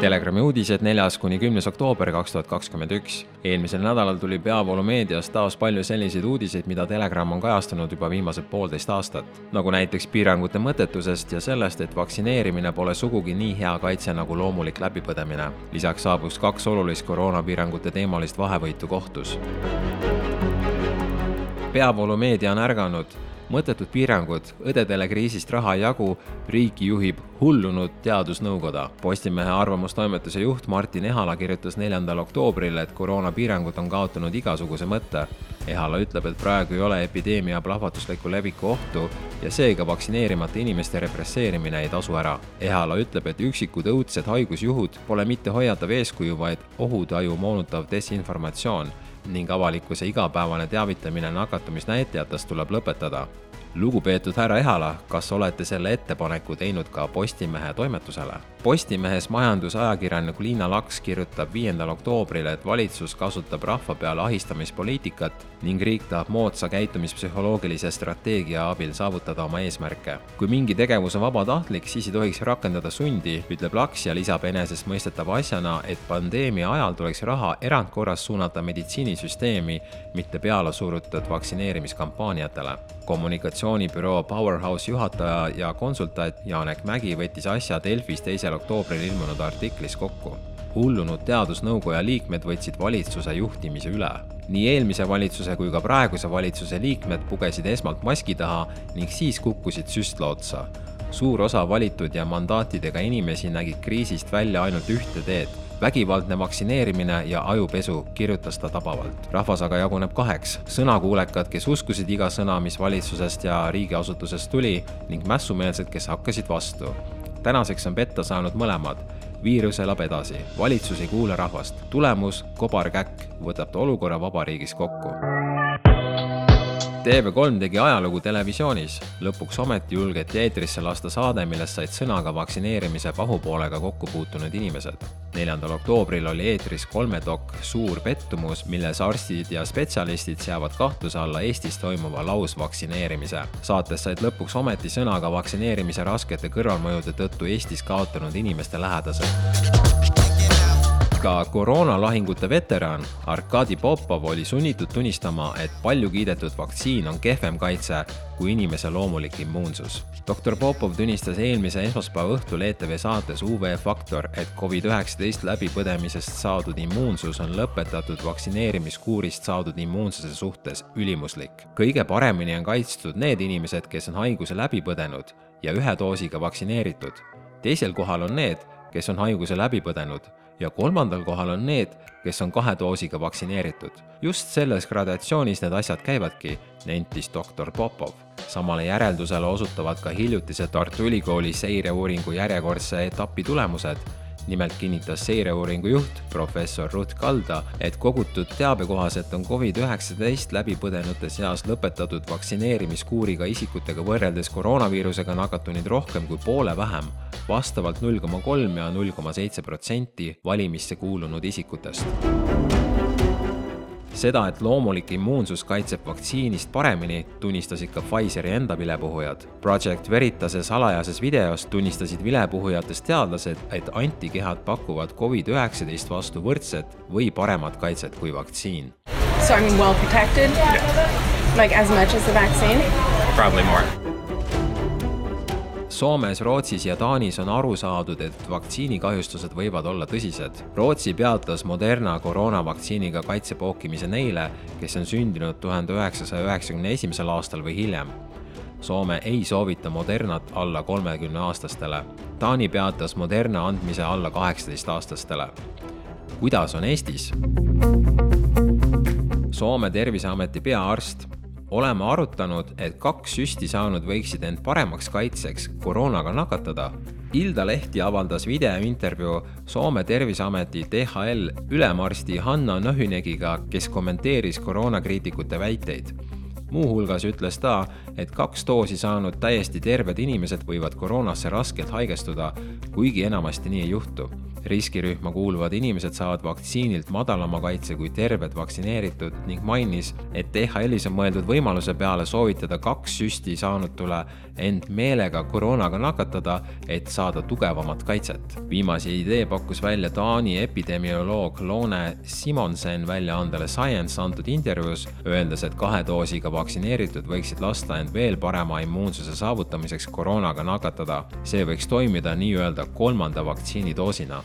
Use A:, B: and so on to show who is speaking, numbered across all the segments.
A: Telegrami uudised neljas kuni kümnes oktoober kaks tuhat kakskümmend üks. eelmisel nädalal tuli peavoolumeedias taas palju selliseid uudiseid, mida Telegram on kajastanud juba viimased poolteist aastat. nagu näiteks piirangute mõttetusest ja sellest, et vaktsineerimine pole sugugi nii hea kaitse nagu loomulik läbipõdemine. lisaks saabus kaks olulist koroonapiirangute teemalist vahevõitu kohtus. peavoolumeedia on ärganud mõttetud piirangud, õdedele kriisist raha ei jagu, riiki juhib hullunud teadusnõukoda. Postimehe arvamustoimetuse juht Martin Ehala kirjutas neljandal oktoobril, et koroonapiirangud on kaotanud igasuguse mõtte. Ehala ütleb, et praegu ei ole epideemia plahvatusliku leviku ohtu ja seega vaktsineerimata inimeste represseerimine ei tasu ära. Ehala ütleb, et üksikud õudsed haigusjuhud pole mitte hoiatav eeskuju, vaid ohutaju moonutav desinformatsioon ning avalikkuse igapäevane teavitamine nakatumisnäitajatest tuleb lõpetada lugupeetud härra Ehala, kas olete selle ettepaneku teinud ka Postimehe toimetusele? Postimehes majandusajakirjanik Liina Laks kirjutab viiendal oktoobril, et valitsus kasutab rahva peale ahistamispoliitikat ning riik tahab moodsa käitumispsühholoogilise strateegia abil saavutada oma eesmärke. kui mingi tegevus on vabatahtlik, siis ei tohiks rakendada sundi, ütleb Laks ja lisab enesestmõistetava asjana, et pandeemia ajal tuleks raha erandkorras suunata meditsiinisüsteemi, mitte peale surutud vaktsineerimiskampaaniatele. Kommunikatsioon kommunikatsioonibüroo Powerhouse juhataja ja konsultant Janek Mägi võttis asja Delfis teisel oktoobril ilmunud artiklis kokku. hullunud teadusnõukoja liikmed võtsid valitsuse juhtimise üle. nii eelmise valitsuse kui ka praeguse valitsuse liikmed pugesid esmalt maski taha ning siis kukkusid süstla otsa. suur osa valitud ja mandaatidega inimesi nägid kriisist välja ainult ühte teed vägivaldne vaktsineerimine ja ajupesu, kirjutas ta tabavalt. rahvas aga jaguneb kaheks, sõnakuulekad, kes uskusid iga sõna, mis valitsusest ja riigiasutusest tuli ning mässumeelsed, kes hakkasid vastu. tänaseks on petta saanud mõlemad viirus elab edasi, valitsus ei kuula rahvast. tulemus, kobarkäkk, võtab ta olukorra vabariigis kokku TV3 tegi ajalugu televisioonis. lõpuks ometi julgeti eetrisse lasta saade, milles said sõna ka vaktsineerimise pahupoolega kokku puutunud inimesed. neljandal oktoobril oli eetris kolmedokk Suur pettumus, milles arstid ja spetsialistid seavad kahtluse alla Eestis toimuva lausvaktsineerimise. saates said lõpuks ometi sõna ka vaktsineerimise raskete kõrvalmõjude tõttu Eestis kaotanud inimeste lähedased ka koroonalahingute veteran Arkadi Popov oli sunnitud tunnistama, et palju kiidetud vaktsiin on kehvem kaitse kui inimese loomulik immuunsus. doktor Popov tunnistas eelmise esmaspäeva õhtul ETV saates UV Faktor, et Covid-19 läbipõdemisest saadud immuunsus on lõpetatud vaktsineerimiskuurist saadud immuunsuse suhtes ülimuslik. kõige paremini on kaitstud need inimesed, kes on haiguse läbi põdenud ja ühe doosiga vaktsineeritud. teisel kohal on need, kes on haiguse läbi põdenud ja kolmandal kohal on need, kes on kahe doosiga vaktsineeritud. just selles gradatsioonis need asjad käivadki, nentis doktor Popov. samale järeldusele osutavad ka hiljutised Tartu Ülikooli seireuuringu järjekordse etapi tulemused nimelt kinnitas seireuuringu juht, professor Ruth Kalda, et kogutud teabe kohaselt on Covid-19 läbipõdenute seas lõpetatud vaktsineerimiskuuriga isikutega võrreldes koroonaviirusega nakatunuid rohkem kui poole vähem, vastavalt null koma kolm ja null koma seitse protsenti valimisse kuulunud isikutest seda, et loomulik immuunsus kaitseb vaktsiinist paremini, tunnistasid ka Pfizeri enda vilepuhujad. Project Veritase salajases videos tunnistasid vilepuhujatest teadlased, et antikehad pakuvad Covid-19 vastu võrdset või paremat kaitset kui vaktsiin.
B: So I mean well protected? Yeah. Like as much as the vaccine?
C: Probably more.
A: Soomes, Rootsis ja Taanis on aru saadud, et vaktsiinikahjustused võivad olla tõsised. Rootsi peatas Moderna koroonavaktsiiniga kaitse pookimise neile, kes on sündinud tuhande üheksasaja üheksakümne esimesel aastal või hiljem. Soome ei soovita Modernat alla kolmekümneaastastele. Taani peatas Moderna andmise alla kaheksateistaastastele. kuidas on Eestis? Soome terviseameti peaarst oleme arutanud, et kaks süsti saanud võiksid end paremaks kaitseks koroonaga nakatada. Ilda Lehti avaldas videointervjuu Soome Terviseameti DHL ülemarsti Hanna Nõhünegiga, kes kommenteeris koroonakriitikute väiteid muuhulgas ütles ta, et kaks doosi saanud täiesti terved inimesed võivad koroonasse raskelt haigestuda, kuigi enamasti nii ei juhtu. Riskirühma kuuluvad inimesed saavad vaktsiinilt madalama kaitse kui terved vaktsineeritud ning mainis, et DHL-is on mõeldud võimaluse peale soovitada kaks süsti saanutule end meelega koroonaga nakatada, et saada tugevamat kaitset. viimase idee pakkus välja Taani epidemioloog Lone Simonsen väljaandele Science antud intervjuus, öeldes, et kahe doosiga vaktsineeritud võiksid lasta end veel parema immuunsuse saavutamiseks koroonaga nakatada. see võiks toimida nii-öelda kolmanda vaktsiinidoosina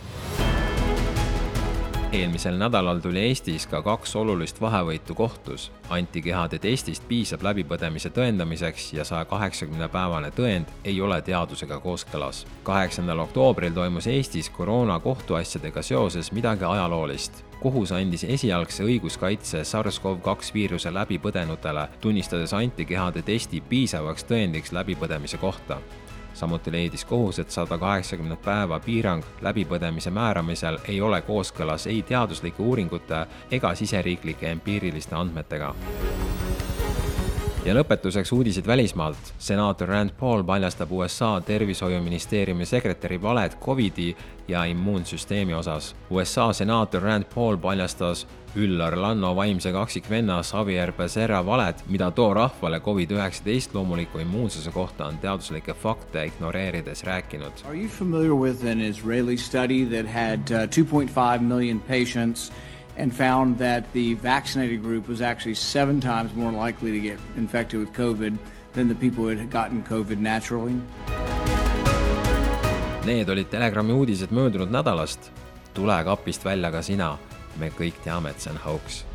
A: eelmisel nädalal tuli Eestis ka kaks olulist vahevõitu kohtus. antikehade testist piisab läbipõdemise tõendamiseks ja saja kaheksakümne päevane tõend ei ole teadusega kooskõlas. kaheksandal oktoobril toimus Eestis koroona kohtuasjadega seoses midagi ajaloolist kohus andis esialgse õiguskaitse SARS-CoV-2 viiruse läbipõdenutele, tunnistades antikehade testi piisavaks tõendiks läbipõdemise kohta samuti leidis kohus, et sada kaheksakümmend päeva piirang läbipõdemise määramisel ei ole kooskõlas ei teaduslike uuringute ega siseriiklike empiiriliste andmetega ja lõpetuseks uudised välismaalt. senaator Rand Paul paljastab USA tervishoiuministeeriumi sekretäri valed Covidi ja immuunsüsteemi osas. USA senaator Rand Paul paljastas Üllar Lanno vaimse kaksikvenna Xavier Becerra valed, mida too rahvale Covid-19 loomuliku immuunsuse kohta on teaduslikke fakte ignoreerides rääkinud.
C: Are you familiar with an Israeli study that had uh, 2.5 million patients and found that the vaccinated group was actually seven times more likely to get infected with COVID than the people who had gotten COVID naturally.
A: Need olid Telegrami uudised möödunud nädalast. tule kapist välja ka sina. me kõik teame, et see on hauks